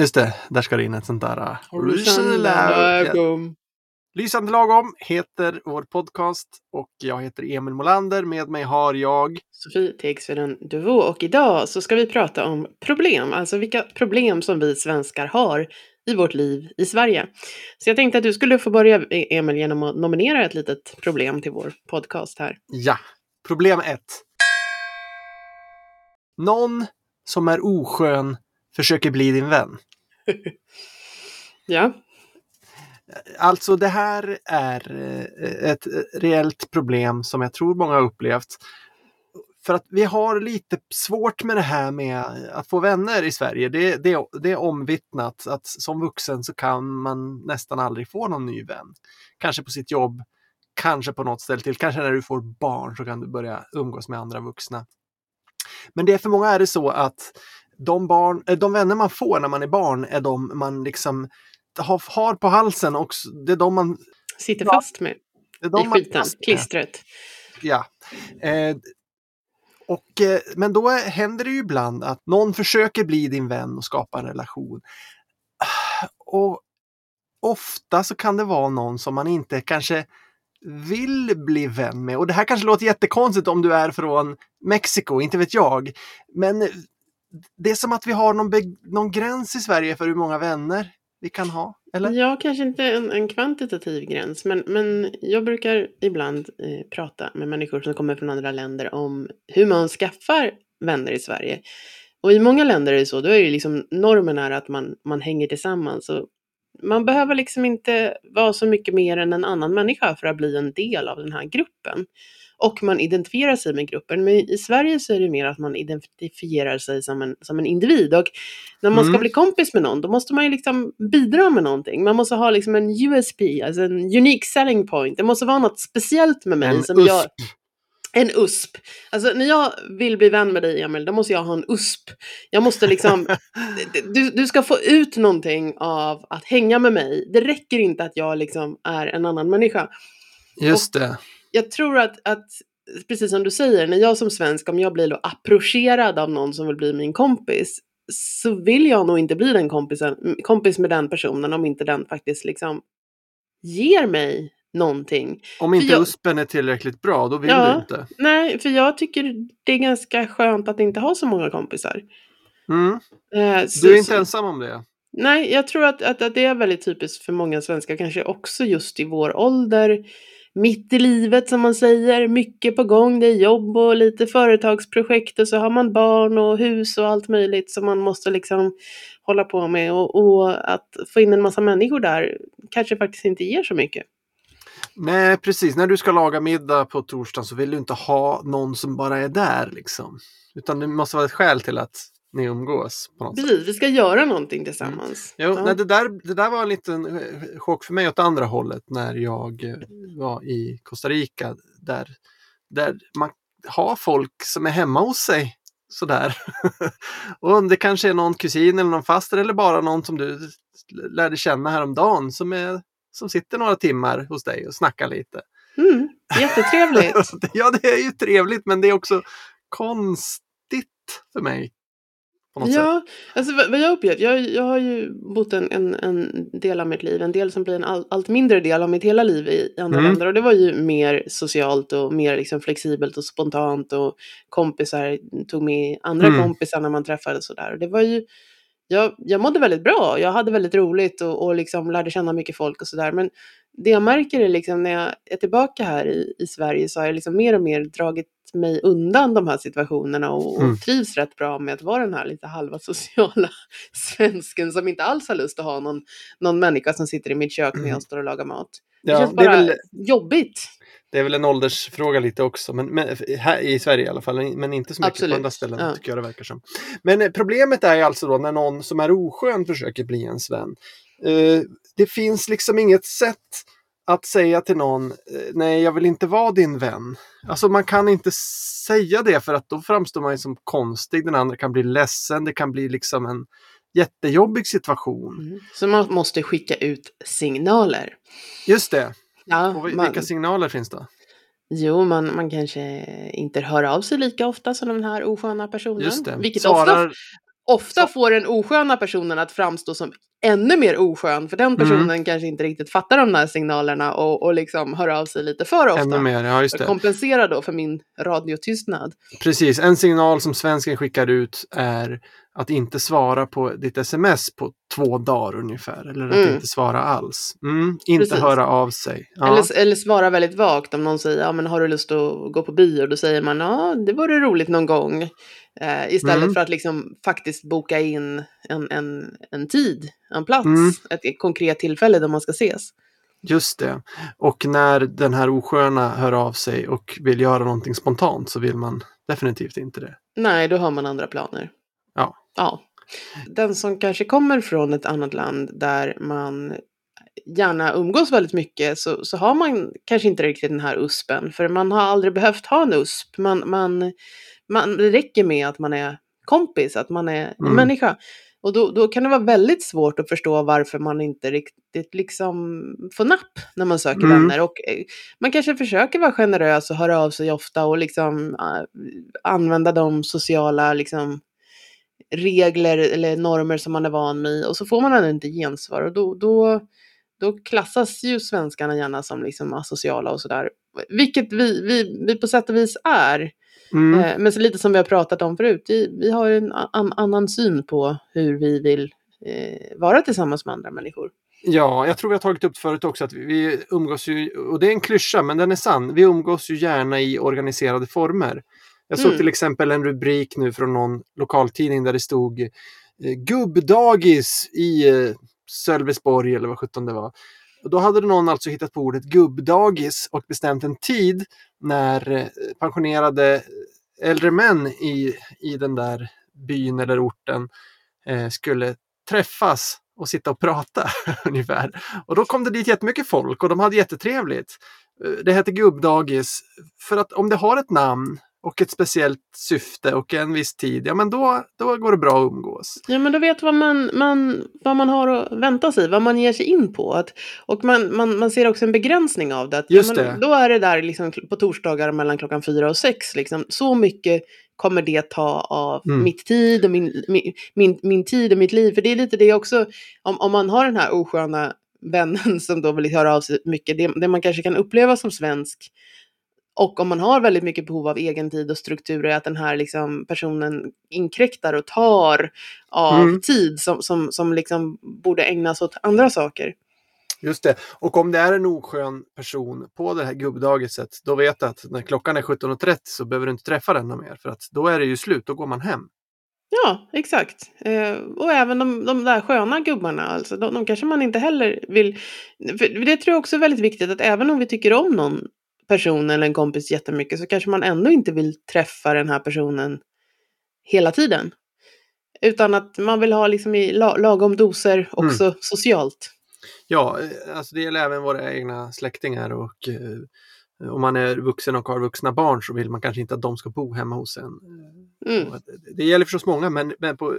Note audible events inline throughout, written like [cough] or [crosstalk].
Just det, där ska det in ett sånt där... Uh, Lysande lagom. Lysande lagom heter vår podcast och jag heter Emil Molander. Med mig har jag Sofie Tegsveden Duvå och idag så ska vi prata om problem, alltså vilka problem som vi svenskar har i vårt liv i Sverige. Så jag tänkte att du skulle få börja, Emil, genom att nominera ett litet problem till vår podcast här. Ja, problem ett. Någon som är oskön försöker bli din vän. [laughs] Ja, Alltså det här är eh, ett reellt problem som jag tror många har upplevt. För att vi har lite svårt med det här med att få vänner i Sverige. Det, det, det är omvittnat att som vuxen så kan man nästan aldrig få någon ny vän. Kanske på sitt jobb, kanske på något ställe till, kanske när du får barn så kan du börja umgås med andra vuxna. Men det är för många är det så att de, barn, eh, de vänner man får när man är barn är de man liksom har, har på halsen och det är de man... sitter fast med Det är de i man skiten, klistret. Ja. Eh, och, eh, men då händer det ju ibland att någon försöker bli din vän och skapa en relation. Och ofta så kan det vara någon som man inte kanske vill bli vän med. Och det här kanske låter jättekonstigt om du är från Mexiko, inte vet jag. Men det är som att vi har någon, någon gräns i Sverige för hur många vänner vi kan ha. Eller? Ja, kanske inte en, en kvantitativ gräns, men, men jag brukar ibland eh, prata med människor som kommer från andra länder om hur man skaffar vänner i Sverige. Och i många länder är det så, då är det liksom normen är att man, man hänger tillsammans. Och man behöver liksom inte vara så mycket mer än en annan människa för att bli en del av den här gruppen. Och man identifierar sig med gruppen. Men i Sverige så är det mer att man identifierar sig som en, som en individ. Och när man ska Mm. bli kompis med någon, då måste man ju liksom bidra med någonting. Man måste ha liksom en USP, alltså en unique selling point. Det måste vara något speciellt med mig En som. USP. En USP. Alltså när jag vill bli vän med dig Emil, då måste jag ha en USP. Jag måste liksom, [laughs] du, du ska få ut någonting av att hänga med mig. Det räcker inte att jag liksom är en annan människa. Just det. Jag tror att, att, precis som du säger, när jag som svensk, om jag blir då approcherad av någon som vill bli min kompis, så vill jag nog inte bli den kompisen, kompis med den personen om inte den faktiskt liksom ger mig någonting. Om inte jag- USPen är tillräckligt bra, då vill Ja. du inte. Nej, för jag tycker det är ganska skönt att inte ha så många kompisar. Mm. Eh, så- Du är inte så- ensam om det. Nej, jag tror att, att, att det är väldigt typiskt för många svenskar, kanske också just i vår ålder. Mitt i livet som man säger, mycket på gång, det är jobb och lite företagsprojekt och så har man barn och hus och allt möjligt som man måste liksom hålla på med. Och, och att få in en massa människor där kanske faktiskt inte ger så mycket. Nej, precis. När du ska laga middag på torsdagen så vill du inte ha någon som bara är där. Liksom. Utan det måste vara ett skäl till att ni umgås. På något sätt. Precis, vi ska göra någonting tillsammans. Jo, Ja. nej, det, där, det där var en liten eh, chock för mig åt andra hållet när jag eh, var i Costa Rica. Där, där man har folk som är hemma hos sig. Sådär. [laughs] och det kanske är någon kusin eller någon faster eller bara någon som du lärde känna häromdagen som, är, som sitter några timmar hos dig och snackar lite. Mm, jättetrevligt. [laughs] ja, det är ju trevligt men det är också konstigt för mig. Sätt. Ja, alltså vad vad jag upplevt, jag, jag har ju bott en, en, en del av mitt liv, en del som blir en all, allt mindre del av mitt hela liv i, andra Mm. länder och det var ju mer socialt och mer liksom flexibelt och spontant och kompisar tog med andra Mm. kompisar när man träffades och där och det var ju jag, jag mådde väldigt bra, jag hade väldigt roligt och, och liksom lärde känna mycket folk och sådär. Men det jag märker är liksom när jag är tillbaka här i, i Sverige så har jag liksom mer och mer dragit mig undan de här situationerna och, och Mm. trivs rätt bra med att vara den här lite halva sociala [laughs] svensken som inte alls har lust att ha någon, någon människa som sitter i mitt kök när Mm. jag står och lagar mat. Det Ja, känns det, är bara väl, jobbigt. det är väl en åldersfråga lite också, men, men här i Sverige i alla fall, men inte så mycket Absolut, på andra ställen ja. tycker jag det verkar som. Men eh, problemet är alltså då när någon som är oskön försöker bli ens vän. Eh, det finns liksom inget sätt att säga till någon, eh, nej jag vill inte vara din vän. Alltså man kan inte säga det för att då framstår man som konstig, den andra kan bli ledsen, det kan bli liksom en jättejobbig situation. Mm. Så man måste skicka ut signaler. Just det, Ja, och vi- man, vilka signaler finns då? Jo, man, man kanske inte hör av sig lika ofta som den här osköna personen. Just det, Vilket svarar, ofta ofta får den osköna personen att framstå som ännu mer oskön, för den personen kanske inte riktigt fattar de där signalerna och, och liksom hör av sig lite för ofta. Ännu mer, ja just det. kompensera då för min radiotystnad. Precis, en signal som svensken skickar ut är att inte svara på ditt sms på två dagar ungefär. Eller att Mm. inte svara alls. Mm, inte Precis. höra av sig. Ja. Eller, eller svara väldigt vagt om någon säger, ja men har du lust att gå på bio? Då säger man, ja det vore roligt någon gång. Eh, istället Mm. för att liksom faktiskt boka in en, en, en tid, en plats, Mm. ett konkret tillfälle där man ska ses. Just det. Och när den här osköna hör av sig och vill göra någonting spontant så vill man definitivt inte det. Nej, då har man andra planer. Ja. Ja. Den som kanske kommer från ett annat land där man gärna umgås väldigt mycket så, så har man kanske inte riktigt den här USPen. För man har aldrig behövt ha en USP. Man, man, man, det räcker med att man är kompis, att man är Mm. människa. Och då, då kan det vara väldigt svårt att förstå varför man inte riktigt liksom får napp när man söker Mm. vänner. Och eh, man kanske försöker vara generös och höra av sig ofta och liksom eh, använda de sociala liksom, regler eller normer som man är van med och så får man ändå inte gensvar och då, då, då klassas ju svenskarna gärna som liksom asociala och sådär. Vilket vi, vi, vi på sätt och vis är. Mm. Eh, men så lite som vi har pratat om förut, vi, har en an, annan syn på hur vi vill eh, vara tillsammans med andra människor. Ja, jag tror vi har tagit upp förut också att vi- umgås ju, och det är en klyscha men den är sann, vi umgås ju gärna i organiserade former. Jag såg Mm. till exempel en rubrik nu från någon lokaltidning där det stod eh, gubbdagis i Sölvesborg eller vad sjutton det var. Och då hade någon alltså hittat på ordet gubbdagis och bestämt en tid när eh, pensionerade eh, äldre män i, i den där byn eller orten eh, skulle träffas och sitta och prata [laughs] ungefär. Och då kom det dit jättemycket folk och de hade jättetrevligt. Eh, det hette gubbdagis för att om det har ett namn och ett speciellt syfte och en viss tid, ja men då, då går det bra att umgås. Ja, men då vet vad man, man, vad man har att vänta sig, vad man ger sig in på. Att, och man, man, man ser också en begränsning av det. Att, Just ja, men. Då är det där liksom, på torsdagar mellan klockan fyra och sex. Liksom. Så mycket kommer det ta av Mm. mitt tid och min, min, min, min tid och mitt liv. För det är lite det också, om, om man har den här osköna vännen [laughs] som då vill höra av sig mycket, det, det man kanske kan uppleva som svensk och om man har väldigt mycket behov av egen tid och struktur är att den här liksom personen inkräktar och tar av Mm. tid som, som, som liksom borde ägnas åt andra saker. Just det. Och om det är en oskön person på det här gubbdagiset, då vet du att när klockan är 17.30 så behöver du inte träffa den mer för att då är det ju slut, då går man hem. Ja, exakt. Eh, och även de, de där sköna gubbarna, alltså, de, de kanske man inte heller vill... För det tror jag också är väldigt viktigt, att även om vi tycker om någon person eller en kompis jättemycket så kanske man ändå inte vill träffa den här personen hela tiden. Utan att man vill ha liksom i la, lagom doser också socialt. Ja, eh, alltså det gäller även våra egna släktingar och eh, om man är vuxen och har vuxna barn så vill man kanske inte att de ska bo hemma hos en. Mm. Och det- Det gäller förstås många, men, men på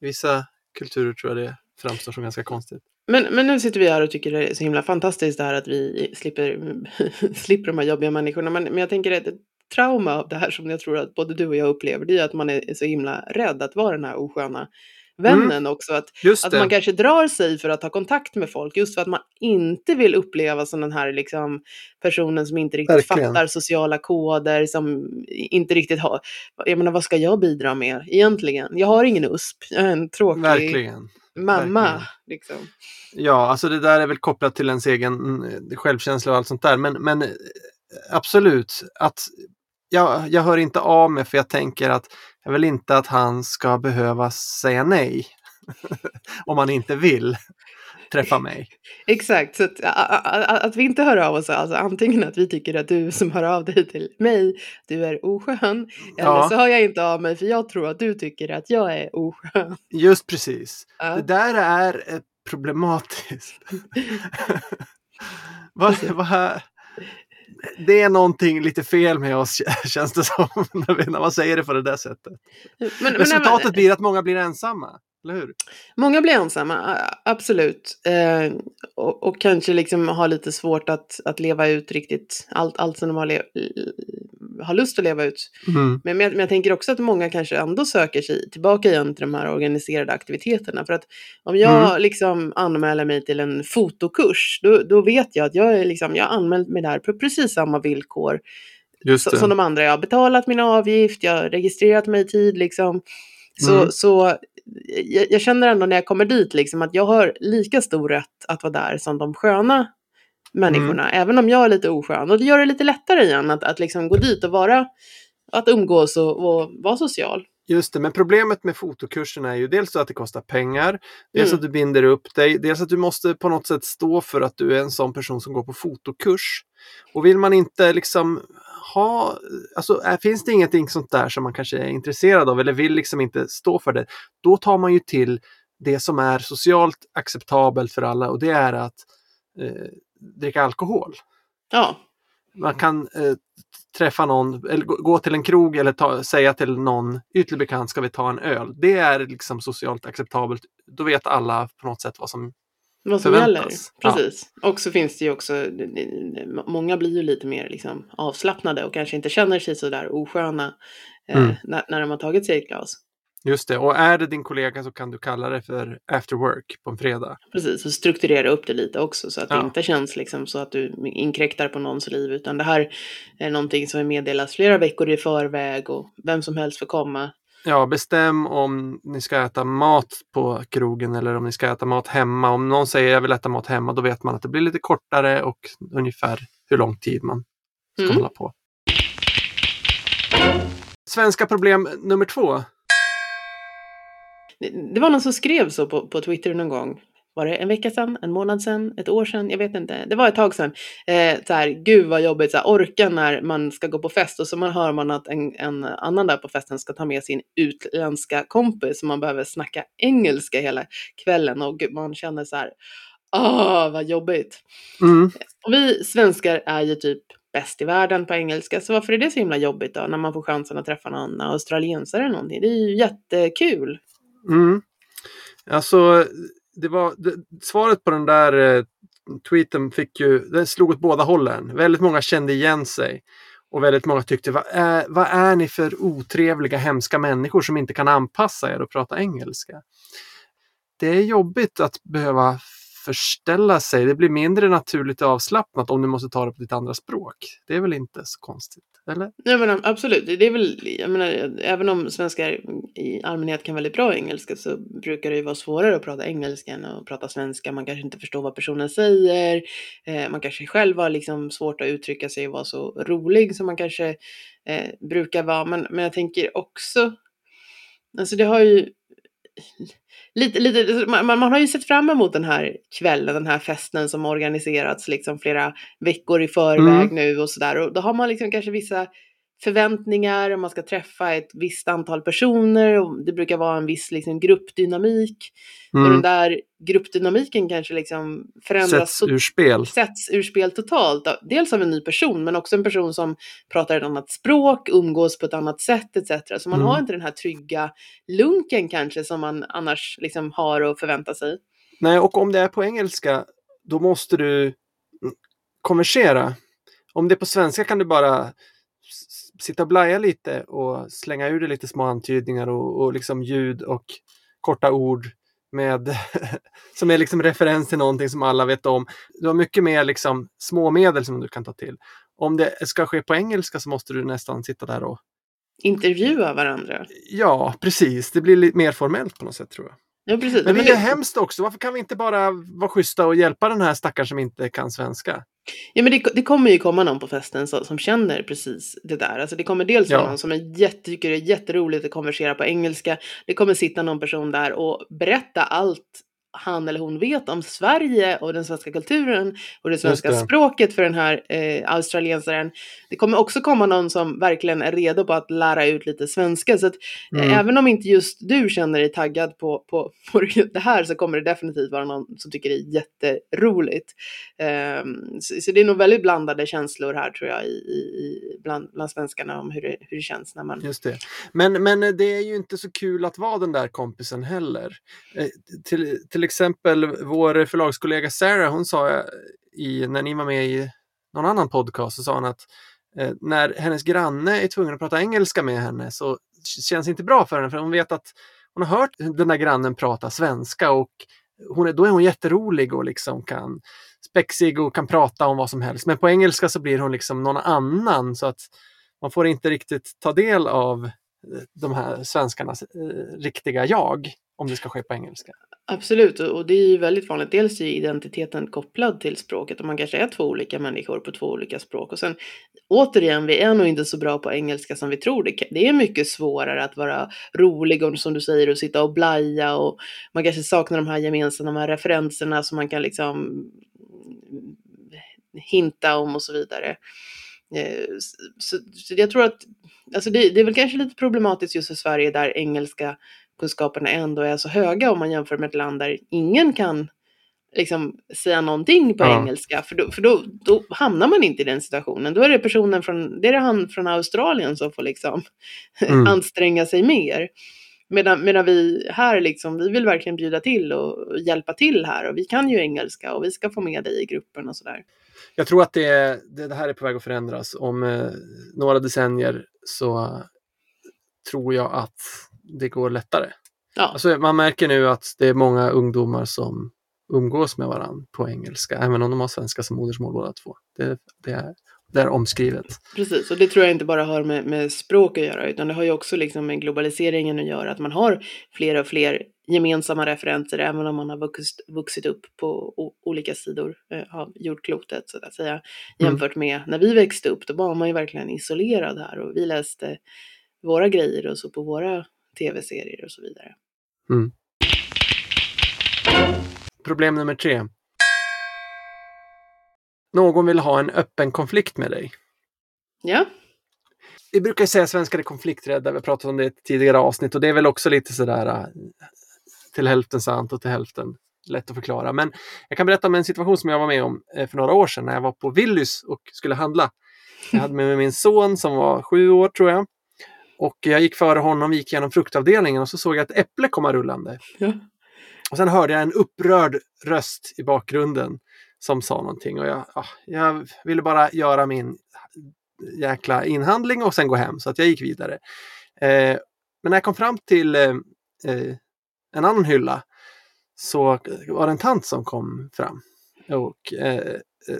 vissa kulturer tror jag det framstår som ganska konstigt. Men, men nu sitter vi här och tycker det är så himla fantastiskt det här att vi slipper, [laughs] slipper de här jobbiga människorna. Men, men jag tänker att ett trauma av det här som jag tror att både du och jag upplever, det är att man är så himla rädd att vara den här osköna vännen också. Att, att man kanske drar sig för att ha kontakt med folk just för att man inte vill uppleva som den här liksom, personen som inte riktigt Verkligen. fattar sociala koder, som inte riktigt har... Jag menar, vad ska jag bidra med egentligen? Jag har ingen USP, jag är en tråkig Verkligen. Mamma. verkligen. Liksom. Ja, alltså det där är väl kopplat till ens egen mm, självkänsla och allt sånt där. Men, men eh, absolut, att jag, jag hör inte av mig för jag tänker att jag vill inte att han ska behöva säga nej. [laughs] Om han inte vill träffa [laughs] mig. Exakt, så att, a- a- a- att vi inte hör av oss, alltså antingen att vi tycker att du som hör av dig till mig, du är oskön, eller Ja. så hör jag inte av mig för jag tror att du tycker att jag är oskön. Just precis. Ja. Det där är problematiskt. [laughs] vad, vad, det är någonting lite fel med oss [laughs] känns det som när, vi, när man säger det på det där sättet. Men, men, Resultatet men, blir att många blir ensamma, eller hur? många blir ensamma, absolut. Eh, och, och kanske liksom har lite svårt att, att leva ut riktigt allt, allt som de har har lust att leva ut. Mm. Men, men, jag, men jag tänker också att många kanske ändå söker sig tillbaka igen till de här organiserade aktiviteterna. För att om jag Mm. liksom anmäler mig till en fotokurs, då, då vet jag att jag, är liksom, jag har anmält mig där på precis samma villkor som de andra. Jag har betalat min avgift, jag har registrerat mig i tid liksom. Så, Mm. så jag, jag känner ändå när jag kommer dit liksom att jag har lika stor rätt att vara där som de sköna människorna. Mm. Även om jag är lite oskön. Och det gör det lite lättare igen att, att liksom gå dit och vara, att umgås och, och vara social. Just det, men problemet med fotokurserna är ju dels att det kostar pengar, dels Mm. att du binder upp dig, dels att du måste på något sätt stå för att du är en sån person som går på fotokurs. Och vill man inte liksom ha, alltså är, finns det ingenting sånt där som man kanske är intresserad av eller vill liksom inte stå för det, då tar man ju till det som är socialt acceptabelt för alla och det är att eh, dricka alkohol. Ja, Man kan eh, träffa någon, eller gå, till en krog eller ta, säga till någon ytlig bekant, ska vi ta en öl? Det är liksom socialt acceptabelt. Då vet alla på något sätt vad som... vad som Förväntas. gäller. Ja. Precis. Och så finns det ju också, många blir ju lite mer liksom avslappnade och kanske inte känner sig så där osköna eh, Mm. när, när de har tagit sig ett glas. Just det, och är det din kollega så kan du kalla det för after work på en fredag. Precis, och strukturera upp det lite också så att Ja. det inte känns liksom så att du inkräktar på någons liv utan det här är någonting som meddelas flera veckor i förväg och vem som helst får komma. Ja, bestäm om ni ska äta mat på krogen eller om ni ska äta mat hemma. Om någon säger jag vill äta mat hemma, då vet man att det blir lite kortare och ungefär hur lång tid man ska Mm. hålla på. Svenska problem nummer två. Det, var någon som skrev så på, på Twitter någon gång. Var det en vecka sedan, en månad sedan, ett år sedan? Jag vet inte. Det var ett tag sedan. Eh, så här, gud vad jobbigt, så här, orka när man ska gå på fest och så man hör man att en, en annan där på festen ska ta med sin utländska kompis och man behöver snacka engelska hela kvällen och gud, man känner så här, ah vad jobbigt. Mm. Och vi svenskar är ju typ bäst i världen på engelska, så varför är det så himla jobbigt då när man får chansen att träffa någon australiensare eller någonting? Det är ju jättekul. Mm. Alltså, det var, det, svaret på den där eh, tweeten fick ju, den slog åt båda hållen. Väldigt många kände igen sig. Och väldigt många tyckte, vad är, eh, vad är ni för otrevliga, hemska människor som inte kan anpassa er och prata engelska? Det är jobbigt att behöva förställa sig. Det blir mindre naturligt och avslappnat om du måste ta det på ditt andra språk. Det är väl inte så konstigt? Eller? Ja men absolut, det är väl, jag menar, även om svenskar i allmänhet kan väldigt bra engelska så brukar det ju vara svårare att prata engelska än att prata svenska. Man kanske inte förstår vad personen säger, eh, man kanske själv har liksom svårt att uttrycka sig och vara så rolig som man kanske eh, brukar vara. Men, men jag tänker också, alltså det har ju Lite, lite, man, man har ju sett fram emot den här kvällen, den här festen som organiserats liksom flera veckor i förväg Mm. nu och sådär. Och då har man liksom kanske vissa förväntningar och man ska träffa ett visst antal personer och det brukar vara en viss liksom, gruppdynamik. Och den Mm. där gruppdynamiken kanske liksom förändras Sätts ur spel. sätts ur spel totalt. Dels av en ny person men också en person som pratar ett annat språk, umgås på ett annat sätt etc. Så man Mm. har inte den här trygga lunken kanske som man annars liksom har och förväntar sig. Nej, och om det är på engelska, då måste du mm, konversera. Om det är på svenska kan du bara sitta och blaja lite och slänga ur dig lite små antydningar och, och liksom ljud och korta ord med [laughs] som är liksom referens till någonting som alla vet om. Du har mycket mer liksom småmedel som du kan ta till. Om det ska ske på engelska så måste du nästan sitta där och Intervjua varandra. ja, precis. Det blir lite mer formellt på något sätt tror jag. Ja, precis. Men det är det- ju hemskt också. Varför kan vi inte bara vara schyssta och hjälpa den här stackaren som inte kan svenska? Ja, men det, det kommer ju komma någon på festen som, som känner precis det där. Alltså det kommer dels Ja. någon som är jätte, tycker det är jätteroligt att konversera på engelska. Det kommer sitta någon person där och berätta allt han eller hon vet om Sverige och den svenska kulturen och det svenska det. språket för den här eh, australiensaren. Det kommer också komma någon som verkligen är redo på att lära ut lite svenska. Så att eh, Mm. även om inte just du känner dig taggad på, på, [laughs] på det här så kommer det definitivt vara någon som tycker det är jätteroligt. Ehm, så, så det är nog väldigt blandade känslor här tror jag i, i- bland, bland svenskarna om hur det, hur det känns när man... Just det. Men, men det är ju inte så kul att vara den där kompisen heller. Eh, till, till till exempel vår förlagskollega Sarah, hon sa i, när ni var med i någon annan podcast så sa hon att eh, när hennes granne är tvungen att prata engelska med henne så känns det inte bra för henne för hon vet att hon har hört den där grannen prata svenska och hon är, då är hon jätterolig och liksom kan spexig och kan prata om vad som helst. Men på engelska så blir hon liksom någon annan så att man får inte riktigt ta del av eh, de här svenskarnas eh, riktiga jag om det ska ske på engelska. Absolut, och det är ju väldigt vanligt. Dels är identiteten kopplad till språket och man kanske är två olika människor på två olika språk. Och sen återigen, vi är nog inte så bra på engelska som vi tror. Det, det är mycket svårare att vara rolig och som du säger och sitta och blaja och man kanske saknar de här gemensamma referenserna som man kan liksom hinta om och så vidare. Eh, så, så jag tror att alltså det, det är väl kanske lite problematiskt just för Sverige där engelska kunskaperna ändå är så höga om man jämför med ett land där ingen kan liksom säga någonting på ja. engelska. För, då, för då, då, hamnar man inte i den situationen. Då är det personen från, det är han från Australien som får liksom [laughs] mm. anstränga sig mer. Medan, medan vi här liksom, vi vill verkligen bjuda till och hjälpa till här och vi kan ju engelska och vi ska få med dig i gruppen och sådär. Jag tror att det, det, det här är på väg att förändras. Om eh, några decennier så tror jag att det går lättare. Ja. Alltså, man märker nu att det är många ungdomar som umgås med varandra på engelska, även om de har svenska som modersmål båda två. Det, det, är, det är omskrivet. Precis, och det tror jag inte bara har med, med språk att göra, utan det har ju också liksom med globaliseringen att göra, att man har fler och fler gemensamma referenser, även om man har vuxit, vuxit upp på olika sidor eh, av jordklotet, så att säga. Mm. Jämfört mm. med när vi växte upp, då var man ju verkligen isolerad här och vi läste våra grejer och så på våra tv-serier och så vidare. Mm. Problem nummer tre. Någon vill ha en öppen konflikt med dig. Ja. Vi brukar säga att svenskar är konflikträdda. Vi har pratat om det i ett tidigare avsnitt och det är väl också lite sådär äh, till hälften sant och till hälften lätt att förklara. Men jag kan berätta om en situation som jag var med om eh, för några år sedan när jag var på Willys och skulle handla. Jag hade med mig min son som var sju år tror jag. Och jag gick före honom, gick genom fruktavdelningen och så såg jag ett äpple komma rullande. Ja. Och sen hörde jag en upprörd röst i bakgrunden som sa någonting och jag, ja, jag ville bara göra min jäkla inhandling och sen gå hem så att jag gick vidare. Eh, men när jag kom fram till eh, eh en annan hylla så var det en tant som kom fram och eh,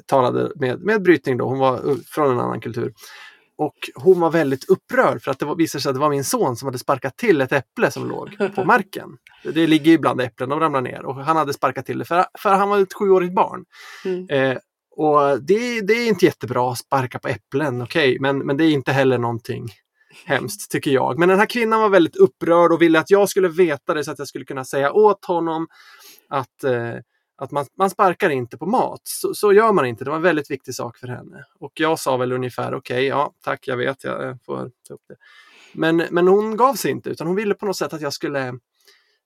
talade med, med brytning då. Hon var från en annan kultur. Och hon var väldigt upprörd för att det var, visade sig att det var min son som hade sparkat till ett äpple som låg på [laughs] marken. Det ligger ju bland äpplen, de ramlar ner och han hade sparkat till det för, för han var ett sjuårigt barn. Mm. Eh, och det, det, är inte jättebra att sparka på äpplen, okej, okay, men, men det är inte heller någonting hemskt tycker jag. Men den här kvinnan var väldigt upprörd och ville att jag skulle veta det så att jag skulle kunna säga åt honom att eh, att man, man sparkar inte på mat. Så, så, gör man inte. Det var en väldigt viktig sak för henne. Och jag sa väl ungefär okej, okay, ja tack, jag vet, jag eh, får ta upp det. Men, men hon gav sig inte utan hon ville på något sätt att jag skulle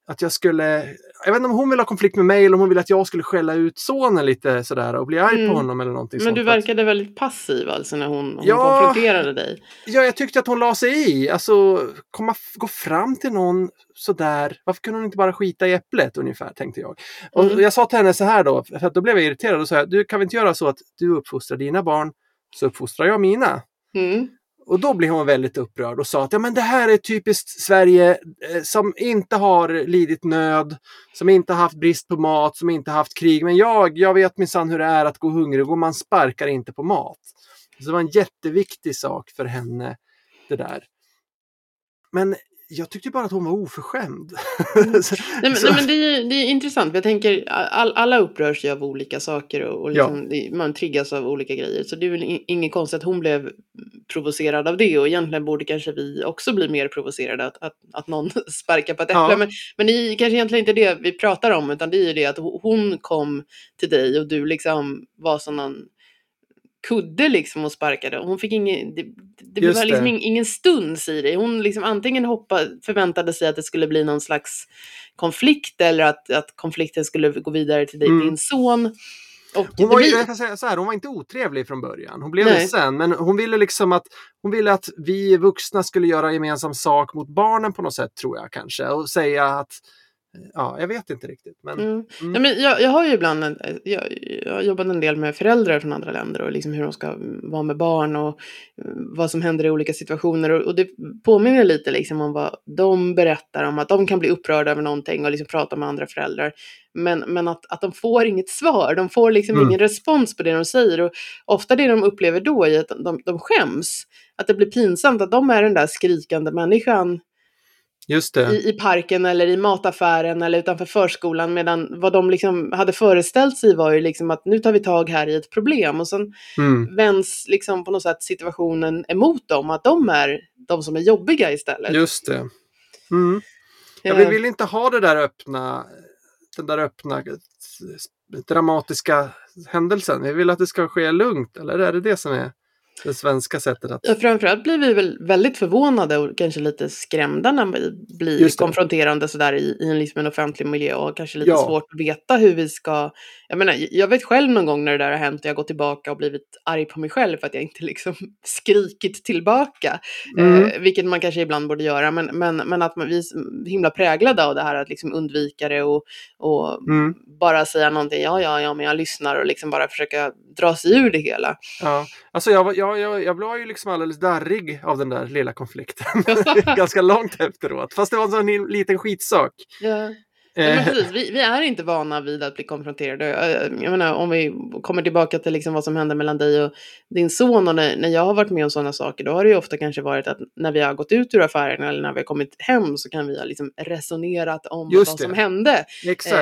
att jag skulle, jag vet inte om hon vill ha konflikt med mig eller om hon vill att jag skulle skälla ut sonen lite sådär och bli arg mm. på honom eller någonting Men sånt. du verkade väldigt passiv alltså när hon, hon ja, konfronterade dig? Ja, jag tyckte att hon la sig i. Alltså, komma, gå fram till någon sådär. Varför kunde hon inte bara skita i äpplet ungefär, tänkte jag. Mm. Och jag sa till henne så här då, för då blev jag irriterad och sa, du kan vi inte göra så att du uppfostrar dina barn så uppfostrar jag mina. Mm. Och då blev hon väldigt upprörd och sa att ja, men det här är typiskt Sverige eh, som inte har lidit nöd, som inte haft brist på mat, som inte haft krig. Men jag, jag vet minsann hur det är att gå hungrig och man sparkar inte på mat. Så det var en jätteviktig sak för henne det där. Men jag tyckte bara att hon var oförskämd. Mm. [laughs] nej, men, nej, men det, är, det är intressant, jag tänker all, alla upprörs ju av olika saker och, och liksom, ja. man triggas av olika grejer. Så det är väl inget konstigt att hon blev provocerad av det och egentligen borde kanske vi också bli mer provocerade att, att, att någon [laughs] sparkar på ett äpple. Ja. Men, men det är kanske egentligen inte det vi pratar om utan det är ju det att hon kom till dig och du liksom var som någon kudde liksom och sparkade. Hon fick ingen, det, det var liksom ingen, ingen stuns i det. Hon liksom antingen hoppade, förväntade sig att det skulle bli någon slags konflikt eller att, att konflikten skulle gå vidare till dig, mm. din son. Och hon, var, jag kan säga så här, hon var inte otrevlig från början. Hon blev det sen, men hon ville liksom att hon ville att vi vuxna skulle göra gemensam sak mot barnen på något sätt tror jag kanske och säga att ja, jag vet inte riktigt. Men, Mm. mm. Ja, men jag, jag har ju ibland, en, jag, jag har jobbat en del med föräldrar från andra länder och liksom hur de ska vara med barn och eh, vad som händer i olika situationer. Och, och det påminner lite liksom om vad de berättar om, att de kan bli upprörda över någonting och liksom prata med andra föräldrar. Men, men att, att de får inget svar, de får liksom Mm. ingen respons på det de säger. Och ofta det de upplever då är att de, de skäms. Att det blir pinsamt att de är den där skrikande människan. I, i parken eller i mataffären eller utanför förskolan medan vad de liksom hade föreställt sig var ju liksom att nu tar vi tag här i ett problem och sen Mm. vänds liksom på något sätt situationen emot dem, att de är de som är jobbiga istället. Just det. Mm. Ja, vi vill inte ha det där öppna, den där öppna dramatiska händelsen. Vi vill att det ska ske lugnt, eller är det det som är det svenska sättet att... Ja, framförallt blir vi väl väldigt förvånade och kanske lite skrämda när vi blir konfronterande sådär i, i en, liksom en offentlig miljö och kanske lite Ja. svårt att veta hur vi ska... Jag menar, jag vet själv någon gång när det där har hänt och jag gått tillbaka och blivit arg på mig själv för att jag inte liksom [laughs] skrikit tillbaka. Mm. Eh, vilket man kanske ibland borde göra, men, men, men att man, vi är himla präglade av det här att liksom undvika det och, och Mm. bara säga någonting, ja, ja, ja, men jag lyssnar och liksom bara försöka dra sig ur det hela. Ja. Alltså jag, var- jag, jag, jag blev ju liksom alldeles darrig av den där lilla konflikten. [laughs] Ganska långt efteråt. Fast det var en sån liten skitsak. Ja. Men Eh, precis, vi, vi är inte vana vid att bli konfronterade. Eh, Jag menar, om vi kommer tillbaka till liksom vad som hände mellan dig och din son och när, när jag har varit med om sådana saker, då har det ju ofta kanske varit att när vi har gått ut ur affären eller när vi har kommit hem så kan vi ha liksom resonerat om Just vad det. som hände. exakt.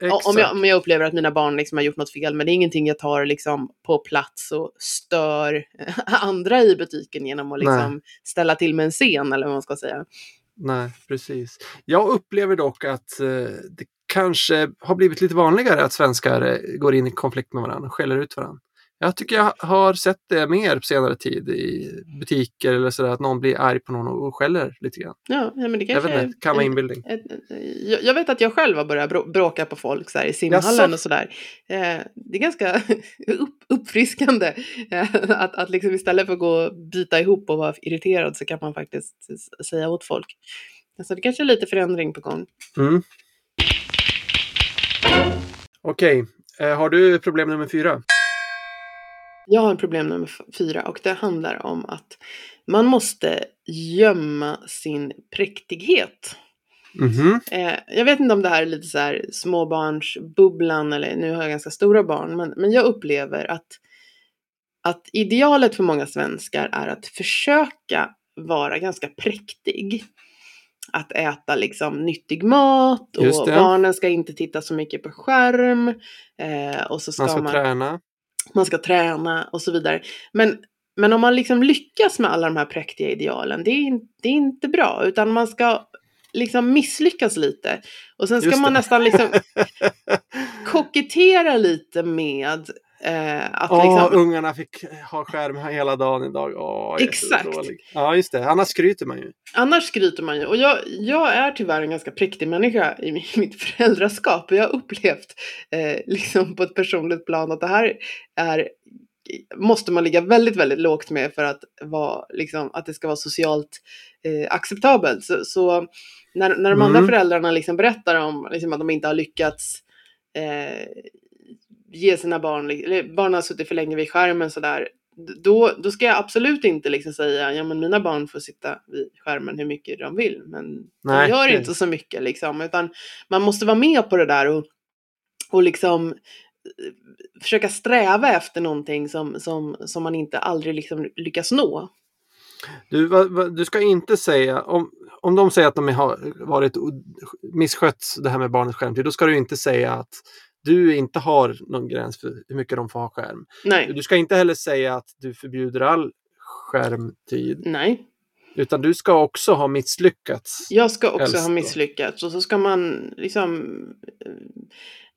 Ja, exakt. Om jag, om jag upplever att mina barn liksom har gjort något fel, men det är ingenting jag tar liksom på plats och stör [laughs] andra i butiken genom att liksom ställa till med en scen eller vad man ska säga. Nej, precis. Jag upplever dock att eh, det kanske har blivit lite vanligare att svenskar eh, går in i konflikt med varandra och skäller ut varandra. Jag tycker jag har sett det mer på senare tid i butiker eller sådär, att någon blir arg på någon och skäller lite grann. Ja, ja, men det Jag kanske vet inte, kan vara inbildning. jag, jag vet att jag själv har börjat brå- bråka på folk så här, i simhallen och sådär. Eh, det är ganska [laughs] upp, uppfriskande eh, att, att liksom istället för att gå och bita ihop och vara irriterad så kan man faktiskt säga åt folk. Alltså det kanske är lite förändring på gång. Mm. Okej, eh, har du problem nummer fyra? Jag har problem nummer fyra och det handlar om att man måste gömma sin präktighet. Mhm. Eh, jag vet inte om det här är lite så här småbarnsbubblan eller nu har jag ganska stora barn, men, men jag upplever att, att idealet för många svenskar är att försöka vara ganska präktig. Att äta liksom nyttig mat och barnen ska inte titta så mycket på skärm. Eh, och så ska Man ska man, träna. Man ska träna och så vidare. Men, men om man liksom lyckas med alla de här präktiga idealen, det är, det är inte bra. Utan man ska liksom misslyckas lite. Och sen ska man nästan liksom [laughs] kokettera lite med eh, att Åh, liksom... ungarna fick ha skärm hela dagen idag. Så Exakt. Ja, just det. Annars skryter man ju. Annars skryter man ju. Och jag, jag är tyvärr en ganska präktig människa i mi- mitt föräldraskap. Jag har upplevt eh, liksom på ett personligt plan att det här är måste man ligga väldigt, väldigt lågt med för att, vara, liksom, att det ska vara socialt eh, acceptabelt. Så, så när, när de andra Mm. föräldrarna liksom berättar om liksom, att de inte har lyckats eh, ge sina barn, eller barnen har suttit för länge vid skärmen sådär, då, då ska jag absolut inte liksom säga, ja men mina barn får sitta vid skärmen hur mycket de vill, men Nej, de gör det- inte så mycket liksom, utan man måste vara med på det där och, och liksom eh, försöka sträva efter någonting som, som, som man inte aldrig liksom lyckas nå. Du, vad- vad- du ska inte säga, om, om de säger att de har varit misskött det här med barnets skärmtid, då ska du inte säga att du inte har någon gräns för hur mycket de får ha skärm. Nej, Du ska inte heller säga att du förbjuder all skärmtid, nej. utan du ska också ha misslyckats. Jag ska också Helst ha misslyckats och så ska man liksom eh,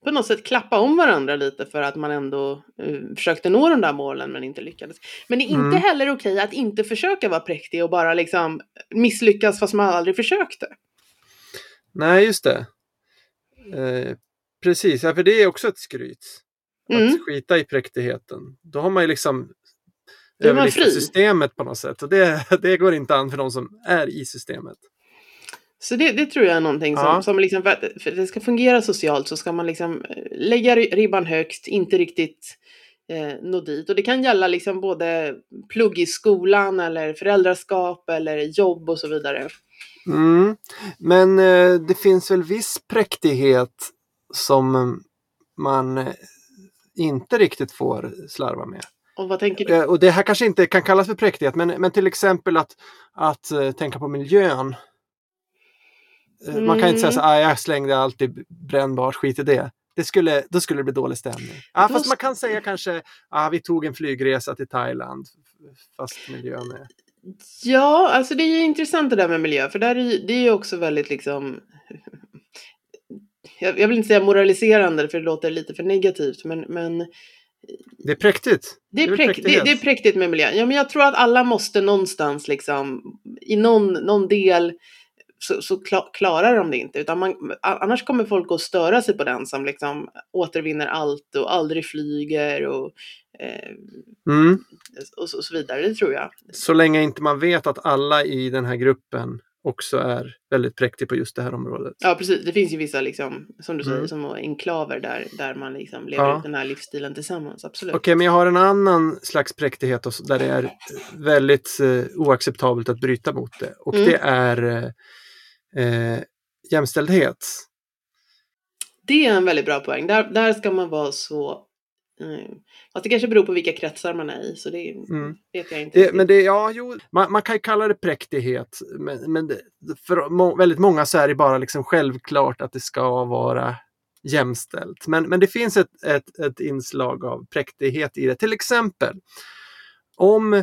på något sätt klappa om varandra lite för att man ändå eh, försökte nå de där målen men inte lyckades. Men det är inte Mm. heller okej att inte försöka vara präktig och bara liksom misslyckas fast man aldrig försökte. Nej, just det. Eh, precis, ja, för det är också ett skryt. Mm. Att skita i präktigheten. Då har man ju liksom överlistat systemet på något sätt. Och det, [laughs] det går inte an för de som är i systemet. Så det, det tror jag är någonting som, Ja. som liksom, för att det ska fungera socialt så ska man liksom eh, lägga ri- ribban högst, inte riktigt eh, nå dit. Och det kan gälla liksom både plugg i skolan eller föräldraskap eller jobb och så vidare. Mm. Men eh, det finns väl viss präktighet som man inte riktigt får slarva med. Och vad tänker du? Eh, och det här kanske inte kan kallas för präktighet, men, men till exempel att, att eh, tänka på miljön. Eh, Man kan inte säga så här, "Ah, jag slängde alltid brännbart, skit i det. det skulle, då skulle det bli dålig stämning. Då fast man kan säga kanske, ah, vi tog en flygresa till Thailand, fast miljön är... Ja, alltså det är intressant det där med miljö, för där är, det är ju också väldigt liksom... Jag, jag vill inte säga moraliserande, för det låter lite för negativt, men, men Det är präktigt. det, är präkt, det, det är präktigt med miljö. Ja, men jag tror att alla måste någonstans liksom, i någon, någon del så, så kla, klarar de det inte. Utan man, annars kommer folk att störa sig på den som liksom återvinner allt och aldrig flyger och, eh, Mm. och, så, och så vidare. Det tror jag. Så länge inte man vet att alla i den här gruppen också är väldigt präktig på just det här området. Ja, precis. Det finns ju vissa, liksom, som du säger, Mm. som enklaver där, där man liksom lever Ja. ut den här livsstilen tillsammans. Absolut. Okej, men jag har en annan slags präktighet också, där det är väldigt eh, oacceptabelt att bryta mot det. Och Mm. det är eh, eh, jämställdhet. Det är en väldigt bra poäng. Där, där ska man vara så... Fast det kanske beror på vilka kretsar man är i, så det Mm. vet jag inte. Det, men det, ja, jo, man, man kan ju kalla det präktighet, men, men det, för må, väldigt många så är det bara liksom självklart att det ska vara jämställt. Men, men det finns ett, ett, ett inslag av präktighet i det. Till exempel om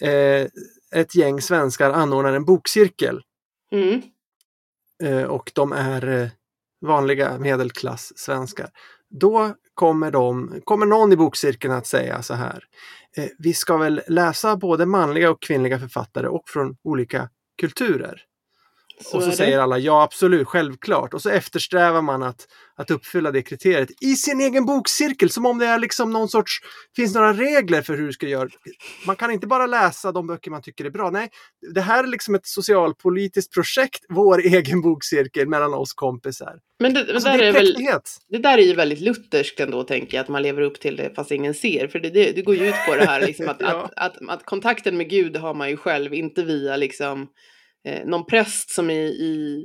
eh, ett gäng svenskar anordnar en bokcirkel Mm. eh, och de är eh, vanliga medelklass svenskar. Då kommer, de, kommer någon i bokcirkeln att säga så här. Eh, vi ska väl läsa både manliga och kvinnliga författare och från olika kulturer. Så och så säger alla ja absolut, självklart. Och så eftersträvar man att, att uppfylla det kriteriet i sin egen bokcirkel som om det är liksom någon sorts, finns några regler för hur du ska göra. Man kan inte bara läsa de böcker man tycker är bra. Nej, det här är liksom ett socialpolitiskt projekt, vår [laughs] egen bokcirkel mellan oss kompisar. Men det, men Alltså, där det är är väl, det där är ju väldigt lutherskt ändå, tänker jag, att man lever upp till det fast ingen ser. För det, det, det går ju ut på det här liksom, att, [laughs] Ja. att, att, att kontakten med Gud har man ju själv, inte via liksom eh, någon präst som i, i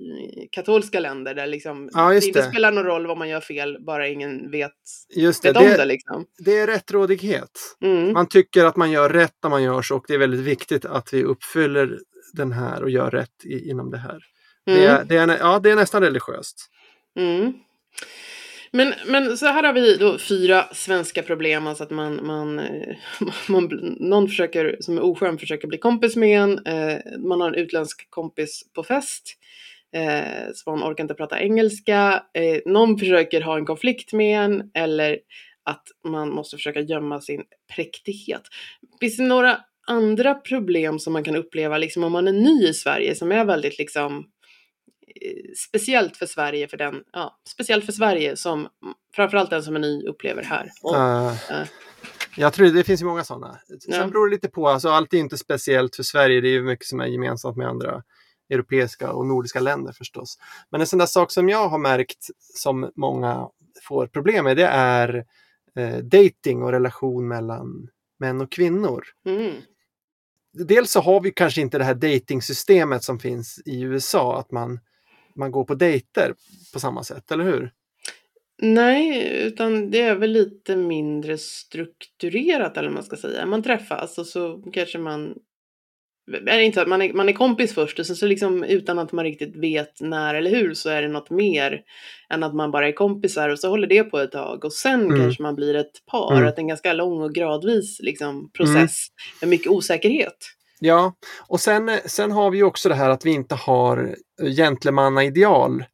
katolska länder där liksom Ja, det inte det. spelar någon roll vad man gör fel, bara ingen vet, Just det, vet om det det, liksom. det är rättrådighet. Mm. Man tycker att man gör rätt när man gör så och det är väldigt viktigt att vi uppfyller den här och gör rätt i, inom det här. Det, Mm. är, det, är, ja, det är nästan religiöst. Mm. Men, men så här har vi då fyra svenska problem, alltså att man, man, eh, [laughs] man någon försöker, som är oskön försöker bli kompis med en, eh, man har en utländsk kompis på fest, eh, så man orkar inte prata engelska, eh, någon försöker ha en konflikt med en, eller att man måste försöka gömma sin präktighet. Finns det några andra problem som man kan uppleva liksom om man är ny i Sverige som är väldigt liksom speciellt för Sverige, för den, ja, speciellt för Sverige som framförallt den som är ny upplever här. Och, Uh, eh. Jag tror det finns ju många sådana. Sen Ja. beror det lite på, alltså allt är inte speciellt för Sverige, det är ju mycket som är gemensamt med andra europeiska och nordiska länder förstås. Men en sån där sak som jag har märkt som många får problem med, det är eh, dating och relation mellan män och kvinnor. mm, Dels så har vi kanske inte det här datingsystemet som finns i USA, att man, man går på dejter på samma sätt, eller hur? nej, utan det är väl lite mindre strukturerat eller vad man ska säga. Man träffas och så kanske man är det inte så att man är, man är kompis först och sen så liksom utan att man riktigt vet när eller hur så är det något mer än att man bara är kompisar och så håller det på ett tag och sen Mm. kanske man blir ett par. Mm. Att det är en ganska lång och gradvis liksom, process med mycket osäkerhet. Ja, och sen, sen har vi ju också det här att vi inte har gentlemannaideal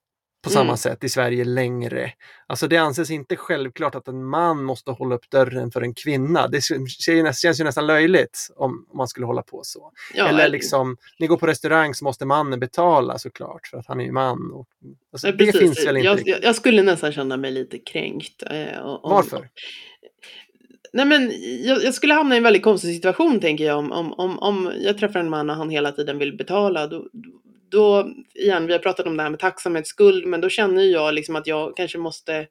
på samma Mm. sätt i Sverige längre. Alltså det anses inte självklart att en man måste hålla upp dörren för en kvinna. Det känns ju nästan, känns ju nästan löjligt om, om man skulle hålla på så. Ja, Eller liksom, ni går på restaurang så måste mannen betala såklart för att han är ju man. Och, alltså, Ja, det finns väl inte jag, jag skulle nästan känna mig lite kränkt. Eh, om, Varför? Nej men jag, jag skulle hamna i en väldigt konstig situation tänker jag om, om, om, om jag träffar en man och han hela tiden vill betala. Då, då, igen, vi har pratat om det här med tacksamhetsskuld, men då känner jag liksom att jag kanske måste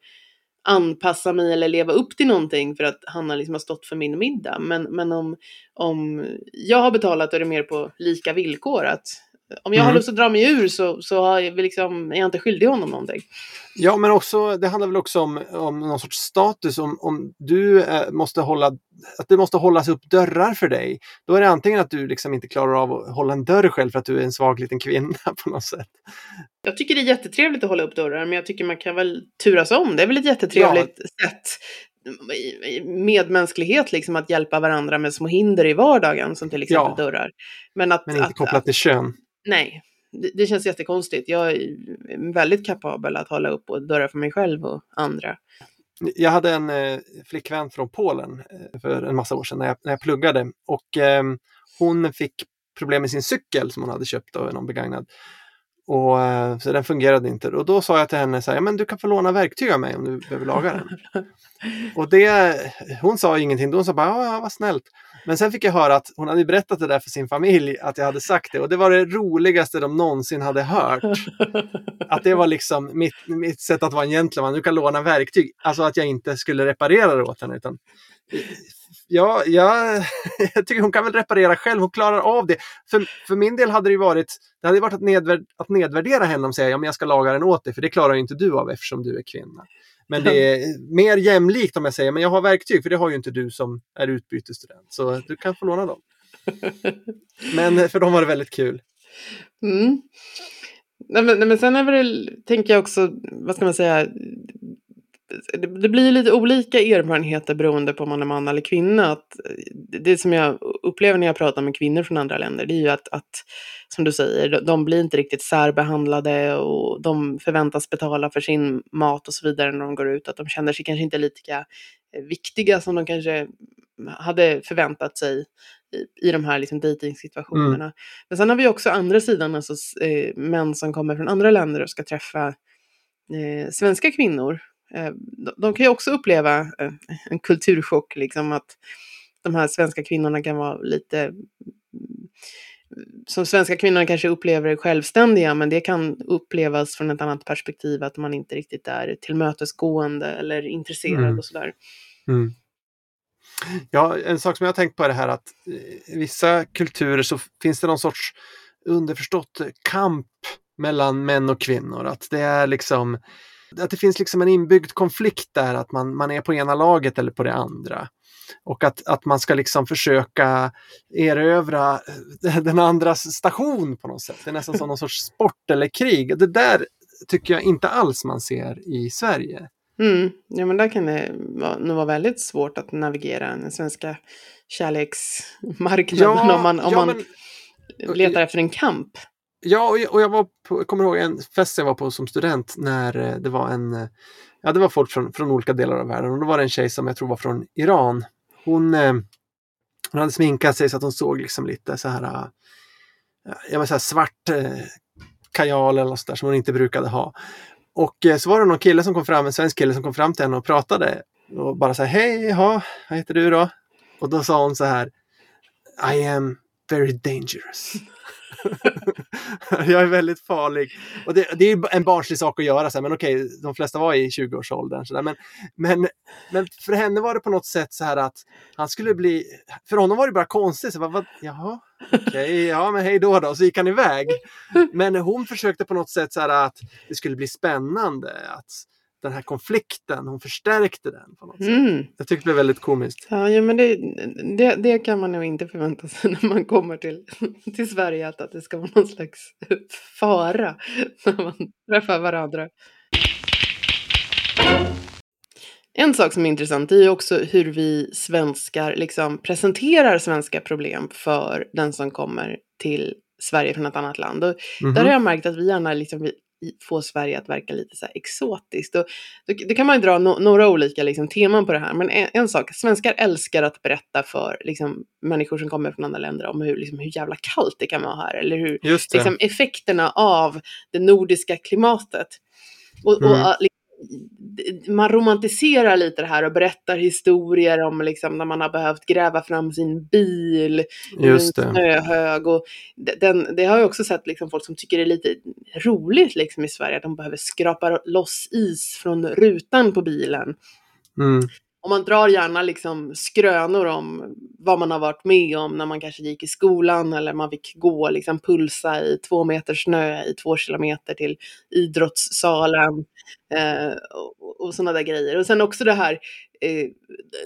anpassa mig eller leva upp till någonting för att han har, liksom har stått för min middag. Men, men om, om jag har betalat är det mer på lika villkor. att om jag mm. har lust att dra mig ur så, så har jag liksom, är jag inte skyldig honom någonting. Ja, men också, det handlar väl också om, om någon sorts status. Om, om du eh, måste hålla, att det måste hållas upp dörrar för dig, då är det antingen att du liksom inte klarar av att hålla en dörr själv för att du är en svag liten kvinna [laughs] på något sätt. Jag tycker det är jättetrevligt att hålla upp dörrar, men jag tycker man kan väl turas om. Det är väl ett jättetrevligt ja. sätt medmänsklighet, liksom att hjälpa varandra med små hinder i vardagen, som till exempel ja, dörrar. Men, att, men inte att, kopplat till kön. Nej, det, det, känns jättekonstigt. Jag är väldigt kapabel att hålla upp och dörrar för mig själv och andra. Jag hade en eh, flickvän från Polen eh, för en massa år sedan när jag, när jag pluggade och eh, hon fick problem med sin cykel som hon hade köpt av någon begagnad. Och, eh, så den fungerade inte. Och då sa jag till henne så här, men du kan få låna verktyg av mig om du behöver laga den. [laughs] och det, hon sa ingenting, hon sa bara, ja vad snällt. Men sen fick jag höra att hon hade berättat det där för sin familj, att jag hade sagt det. Och det var det roligaste de någonsin hade hört. [laughs] Att det var liksom mitt, mitt sätt att vara en gentleman, du kan låna verktyg. Alltså att jag inte skulle reparera det åt henne. Utan ja, ja, [laughs] jag tycker hon kan väl reparera själv, hon klarar av det. För, för min del hade det varit, det hade varit att, nedvärd, att nedvärdera henne om säga, ja, men jag ska laga den åt dig, för det klarar inte du av eftersom du är kvinna. Men det är [laughs] mer jämlikt om jag säger, men jag har verktyg, för det har ju inte du som är utbytesstudent. Så du kan få låna dem. [laughs] men för dem var det väldigt kul. Mm. Nej, men, nej, men sen är det, tänker jag också, vad ska man säga, det blir lite olika erfarenheter beroende på om man är man eller kvinna. Att det som jag upplever när jag pratar med kvinnor från andra länder, det är ju att, att som du säger, de blir inte riktigt särbehandlade och de förväntas betala för sin mat och så vidare när de går ut. Att de känner sig kanske inte lika eh, viktiga som de kanske hade förväntat sig i, i de här liksom dejtingsituationerna. Mm. Men sen har vi också andra sidan, alltså eh, män som kommer från andra länder och ska träffa eh, svenska kvinnor Eh, de kan ju också uppleva eh, en kulturchock, liksom att de här svenska kvinnorna kan vara lite mm, som svenska kvinnor kanske upplever självständiga, men det kan upplevas från ett annat perspektiv, att man inte riktigt är tillmötesgående eller intresserad mm. och sådär. Mm. Ja, en sak som jag har tänkt på är det här att i vissa kulturer så finns det någon sorts underförstått kamp mellan män och kvinnor. Att det är liksom att det finns liksom en inbyggd konflikt där, att man, man är på ena laget eller på det andra. Och att, att man ska liksom försöka erövra [laughs] den andras station på något sätt. Det är nästan som någon sorts sport eller krig. Det där tycker jag inte alls man ser i Sverige. Mm. Ja, men där kan det nog vara väldigt svårt att navigera den svenska kärleksmarknaden ja, om man, om ja, man letar efter en kamp. Ja, och jag, var på, jag kommer ihåg en fest jag var på som student när eh, det var en eh, Ja, det var folk från, från olika delar av världen och då var det en tjej som jag tror var från Iran. Hon, eh, hon hade sminkat sig så att hon såg liksom lite så här, jag så här svart kajal eller något sådär som hon inte brukade ha. Och så var det någon kille som kom fram, en svensk kille som kom fram till henne och pratade och bara så här, hej, ja, vad heter du då? Och då sa hon så här, I am very dangerous. [laughs] jag är väldigt farlig. Och det, det är en barnslig sak att göra, så här, men okej, de flesta var i 20-årsåldern. Så där, men, men, men för henne var det på något sätt så här att han skulle bli... För honom var det bara konstigt. Så bara, vad, jaha, okej, okay, ja men hej då då. Så gick han iväg. Men hon försökte på något sätt så här att det skulle bli spännande. Att, den här konflikten, hon förstärkte den på något sätt. Mm. Jag tyckte det blev väldigt komiskt. Ja, ja men det, det, det, kan man nog inte förvänta sig [laughs] när man kommer till, till Sverige, att, att det ska vara någon slags fara när man träffar varandra. En sak som är intressant är ju också hur vi svenskar liksom presenterar svenska problem för den som kommer till Sverige från ett annat land. Och mm -hmm. Där har jag märkt att vi gärna liksom, få Sverige att verka lite så exotiskt. Och det kan man ju dra no några olika liksom, teman på det här. Men en, en, sak, svenskar älskar att berätta för liksom, människor som kommer från andra länder om hur, liksom, hur jävla kallt det kan vara här. Eller hur liksom, effekterna av det nordiska klimatet. Och, mm. och man romantiserar lite det här och berättar historier om liksom när man har behövt gräva fram sin bil Just i en snöhög. Och den, det har jag också sett liksom folk som tycker det är lite roligt liksom i Sverige, att de behöver skrapa loss is från rutan på bilen. Mm. Och man drar gärna liksom skrönor om vad man har varit med om när man kanske gick i skolan eller man fick gå liksom pulsa i två meter snö i två kilometer till idrottssalen eh, och, och sådana där grejer. Och sen också det här, eh,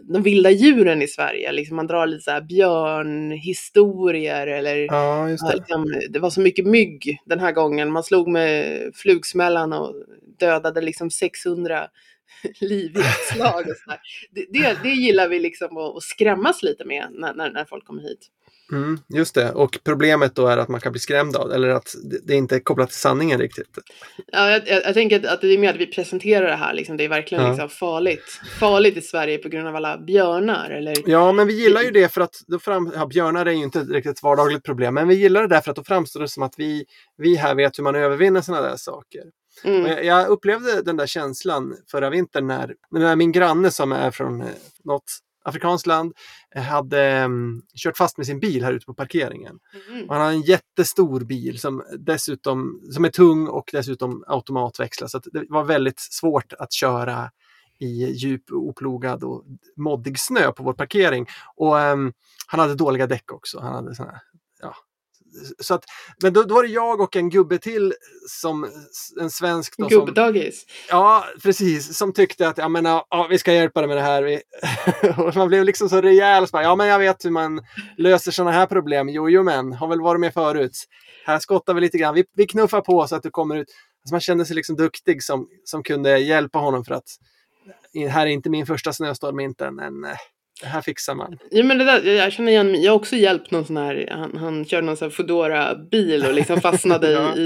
de vilda djuren i Sverige, liksom man drar lite så här björnhistorier eller Ja, det. liksom, det var så mycket mygg den här gången. Man slog med flugsmällan och dödade liksom 600 [laughs] liv i ett slag. Och så. Det, det, det gillar vi liksom att, att skrämmas lite med när, när, när folk kommer hit. Mm, just det. Och problemet då är att man kan bli skrämd av eller att det- det inte är kopplat till sanningen riktigt. Ja, jag, jag, jag tänker att, att det är med att vi presenterar det här, liksom, det är verkligen Ja. liksom farligt. Farligt i Sverige på grund av alla björnar. Eller, Ja, men vi gillar ju det för att då fram, ja, björnar är ju inte riktigt ett vardagligt problem, men vi gillar det därför att då framstår det som att vi, vi här vet hur man övervinner sådana där saker. Mm, jag, jag upplevde den där känslan förra vintern när, när min granne som är från eh, något afrikanskt land eh, hade mm, kört fast med sin bil här ute på parkeringen. mm, han har en jättestor bil som dessutom som är tung och dessutom automatväxlad. Så det var väldigt svårt att köra i djup oplogad och moddig snö på vår parkering. Och ehm, han hade dåliga däck också. Han hade såna. Så att, men då, då var det jag och en gubbe till som en svensk. Då, som, Gubbdagis. Ja, precis. Som tyckte att ja, men, ja, vi ska hjälpa dig med det här. [laughs] Man blev liksom så rejäl. Så bara, ja, men jag vet hur man löser sådana här problem. Jo, jo, men har väl varit med förut. Här skottar vi lite grann. Vi, vi knuffar på så att du kommer ut. Alltså man kände sig liksom duktig som, som kunde hjälpa honom för att här är inte min första snöstorm inte, men eh, det här fixar man. Ja, men det där, jag känner igen mig. Jag har också hjälpt någon sån här, han, han körde någon sån här Foodora-bil och liksom fastnade [laughs] Ja. i,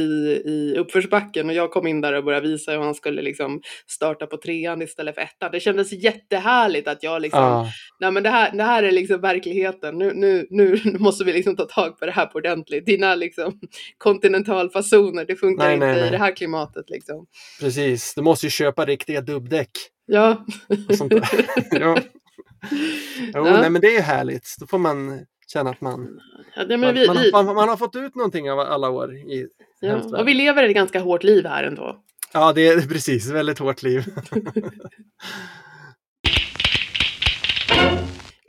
i uppförsbacken och jag kom in där och började visa hur han skulle liksom starta på trean istället för ettan. Det kändes jättehärligt att jag liksom, Ja, nej men det här, det här är liksom verkligheten. Nu, nu, nu [laughs] måste vi liksom ta tag på det här på ordentligt. Dina liksom kontinentalfasoner, det funkar Nej, inte nej, i nej. det här klimatet liksom. precis. Du måste ju köpa riktiga dubbdäck. Ja. [laughs] Ja. Jo, Ja. nej, men det är härligt. Då får man känna att man, Ja, men man, vi, man, vi, man, man har fått ut någonting av alla år i ja, och vi lever ett ganska hårt liv här ändå. Ja, det är [laughs] precis. Väldigt hårt liv. [laughs]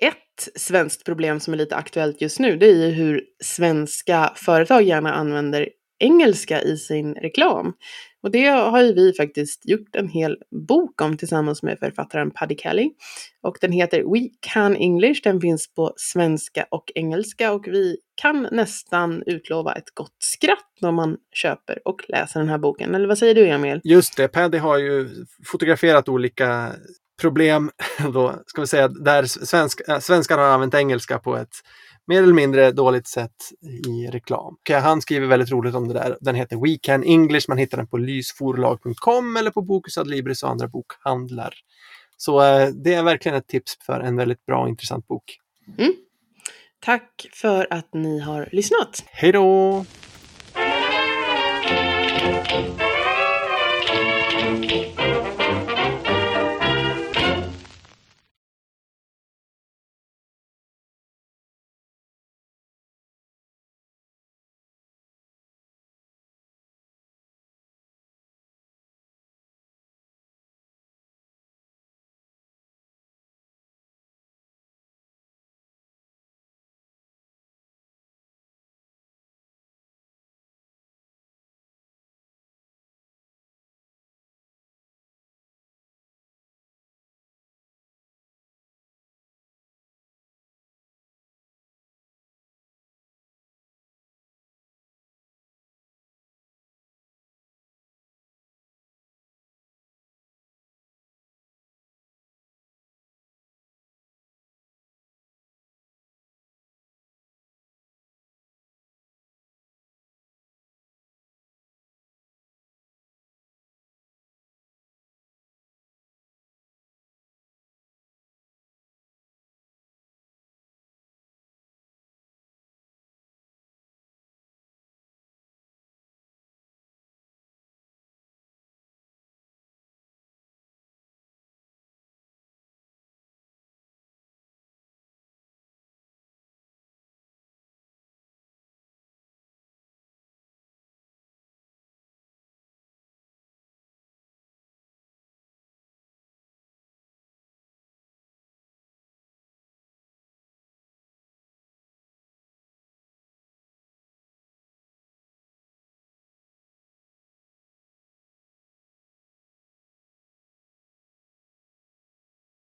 Ett svenskt problem som är lite aktuellt just nu, det är hur svenska företag gärna använder engelska i sin reklam. Och det har ju vi faktiskt gjort en hel bok om tillsammans med författaren Paddy Kelly. Och den heter We Can English, den finns på svenska och engelska och vi kan nästan utlova ett gott skratt när man köper och läser den här boken. Eller vad säger du Emil? Just det, Paddy har ju fotograferat olika problem [laughs] då, ska vi säga, där svensk, äh, svenskar har använt engelska på ett mer eller mindre dåligt sätt i reklam. Han skriver väldigt roligt om det där. Den heter We Can English. Man hittar den på lysforlag.com eller på Bokus Ad Libris och andra bokhandlar. Så eh, det är verkligen ett tips för en väldigt bra och intressant bok. Tack för att ni har lyssnat! Hej då!